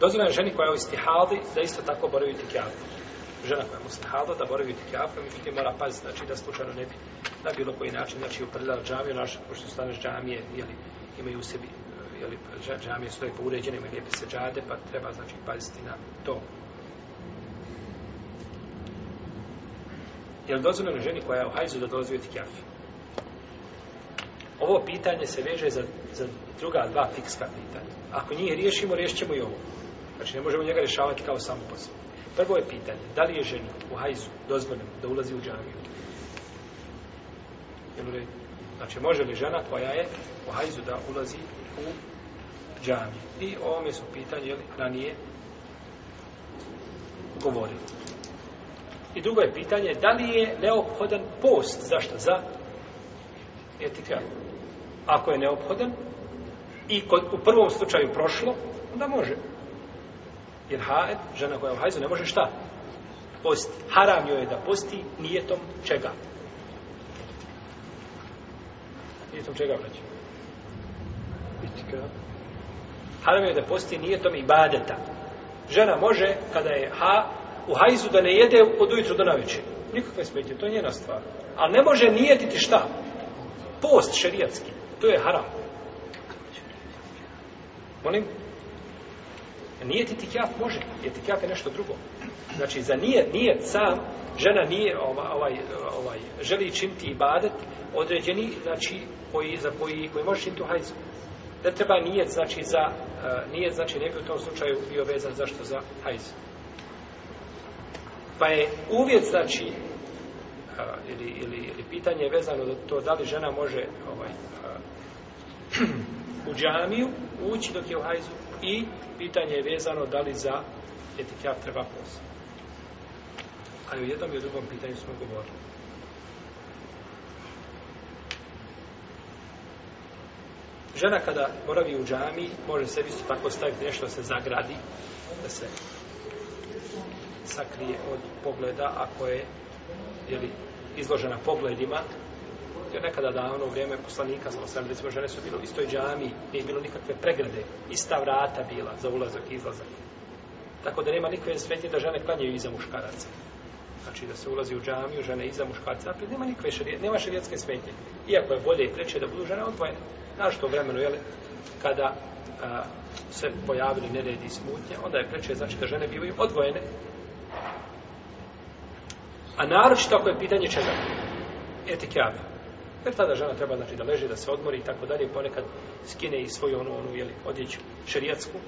Dozvoljeno ženi koja je u istihadi da isto tako boravi u tikjafu. Žena koja je u istihadi da boravi u tikjafu, pa međutim mora paziti znači, da slučajno ne bi na bilo koji način znači, uprljala džamiju naša, pošto staneš džamije, jeli, imaju u sebi jeli, džamije svoje po uređene, imaju lijepe seđade, pa treba znači, paziti na to. Je li dozvoljeno ženi koja je u hajzu da dolazi u tikjafu? ovo pitanje se veže za, za druga dva fikska pitanja. Ako njih riješimo, riješćemo i ovo. Znači, ne možemo njega rješavati kao samo posljedno. Prvo je pitanje, da li je žena u hajzu dozvoljena da ulazi u džaviju? Znači, može li žena koja je u hajzu da ulazi u džaviju? I o ovome su pitanje, jel, ranije govorili. I drugo je pitanje, da li je neophodan post, zašto? Za etikaru ako je neophodan i kod, u prvom slučaju prošlo, onda može. Jer hajed, žena koja je u hajzu, ne može šta? Posti. Haram joj je da posti nijetom čega. Nijetom čega vraća? Itka. Haram joj je da posti nijetom i badeta. Žena može, kada je ha, u hajzu da ne jede od ujutru do navječe. Nikakve smetje, to je njena stvar. Ali ne može nijetiti šta? Post šerijatski. To je haram. Molim? Nije ti tikjaf može, jer tikjaf je nešto drugo. Znači, za nije, nije sam, žena nije ovaj, ovaj, ovaj želi činti ibadet određeni, znači, koji, za koji, koji može činti u hajzu. Ne treba nije, znači, za, uh, e, nije, znači, ne bi u tom slučaju bio vezan zašto za hajzu. Pa je uvjet, znači, a, ili, ili, ili pitanje je vezano da to da li žena može ovaj, a, u džamiju ući dok je u hajzu i pitanje je vezano da li za etikav treba posao. Ali u jednom i u drugom pitanju smo govorili. Žena kada boravi u džami, može se isto tako staviti nešto da se zagradi, da se sakrije od pogleda, ako je, jeli, izložena pogledima, jer nekada davno u vrijeme poslanika, znao sam, recimo žene su bilo u istoj džami, nije bilo nikakve pregrade, ista vrata bila za ulazak i izlazak. Tako da nema nikakve svetnje da žene klanjaju iza muškaraca. Znači da se ulazi u džamiju, žene iza muškaraca, ali nema nikakve šarijet, nema šarijetske svetnje. Iako je bolje i preče da budu žene odvojene. Znaš to vremenu, jel, kada a, se pojavili neredi smutnje, onda je preče znači da žene bivaju odvojene, A naročito ako je pitanje čega? Etikeabe. Jer tada žena treba znači, da leže, da se odmori i tako dalje, ponekad skine i svoju onu, onu jeli, odjeću šerijatsku,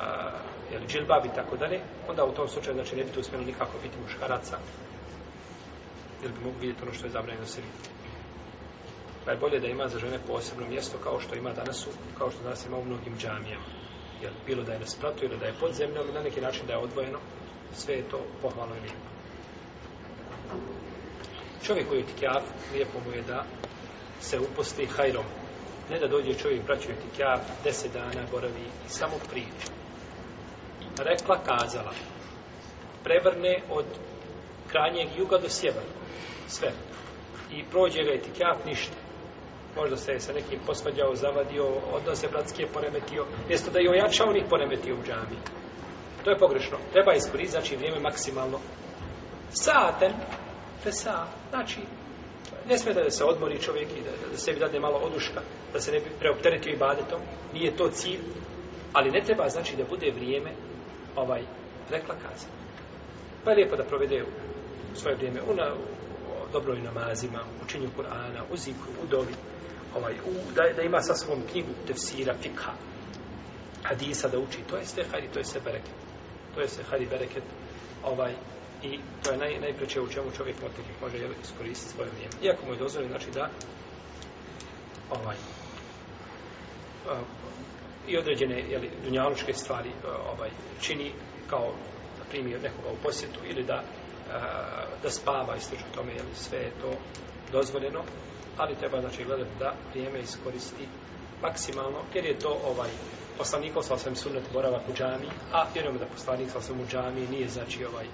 a, jeli, džilbab i tako dalje, onda u tom slučaju znači, ne bi tu smjelo nikako biti muškaraca, jer bi mogu vidjeti ono što je zabranjeno se vidjeti. Pa je bolje da ima za žene posebno mjesto kao što ima danas, u, kao što danas ima u mnogim džamijama. Jel, bilo da je na spratu ili da je pod zemljom, na neki način da je odvojeno, sve je to pohvalno i lijepo čovjek koji je tikjaf, lijepo mu je da se uposti hajrom. Ne da dođe čovjek, braću je tikjaf, deset dana boravi i samo priče. Rekla, kazala, prevrne od kranjeg juga do sjeverna. Sve. I prođe ga je tikjaf, ništa. Možda se je sa nekim posvađao, zavadio, odnose bratske poremetio. Jesto da je ojačao, onih poremetio u džami. To je pogrešno. Treba iskoristiti, znači vrijeme maksimalno. Saten, Fesa, znači, ne smeta da se odmori čovjek i da, da sebi dade malo oduška, da se ne bi preopteretio i badetom, nije to cilj, ali ne treba znači da bude vrijeme ovaj rekla kaza. Pa je lijepo da provede u svoje vrijeme u, na, u, u dobroj namazima, u činju Kur'ana, u zikru, u dovi, ovaj, u, da, da ima sa svom knjigu tefsira, fikha, hadisa da uči. To je sve hajri, to je sve bereket. To je sve hajri bereket. Ovaj, i to je naj, najpreće u čemu čovjek motivik može jel, iskoristiti svoje vrijeme. Iako mu je dozvoljeno, znači da ovaj, a, i određene jel, dunjalučke stvari ovaj, čini kao da primi nekoga u posjetu ili da a, da spava i slično tome, jel, sve je to dozvoljeno, ali treba znači gledati da vrijeme iskoristi maksimalno, jer je to ovaj poslanik sa svojim sunnet boravak u džami, a vjerujemo da poslanik sa svojim u džami nije znači ovaj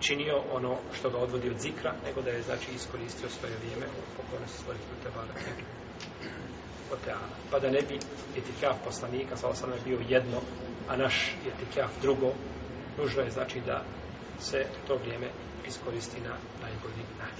činio ono što ga odvodi od zikra, nego da je znači iskoristio svoje vrijeme u pokornosti stvoritelju te barake od teana. Pa da ne bi etikaf poslanika, sa osam je bio jedno, a naš etikaf drugo, nužno je znači da se to vrijeme iskoristi na najbolji način.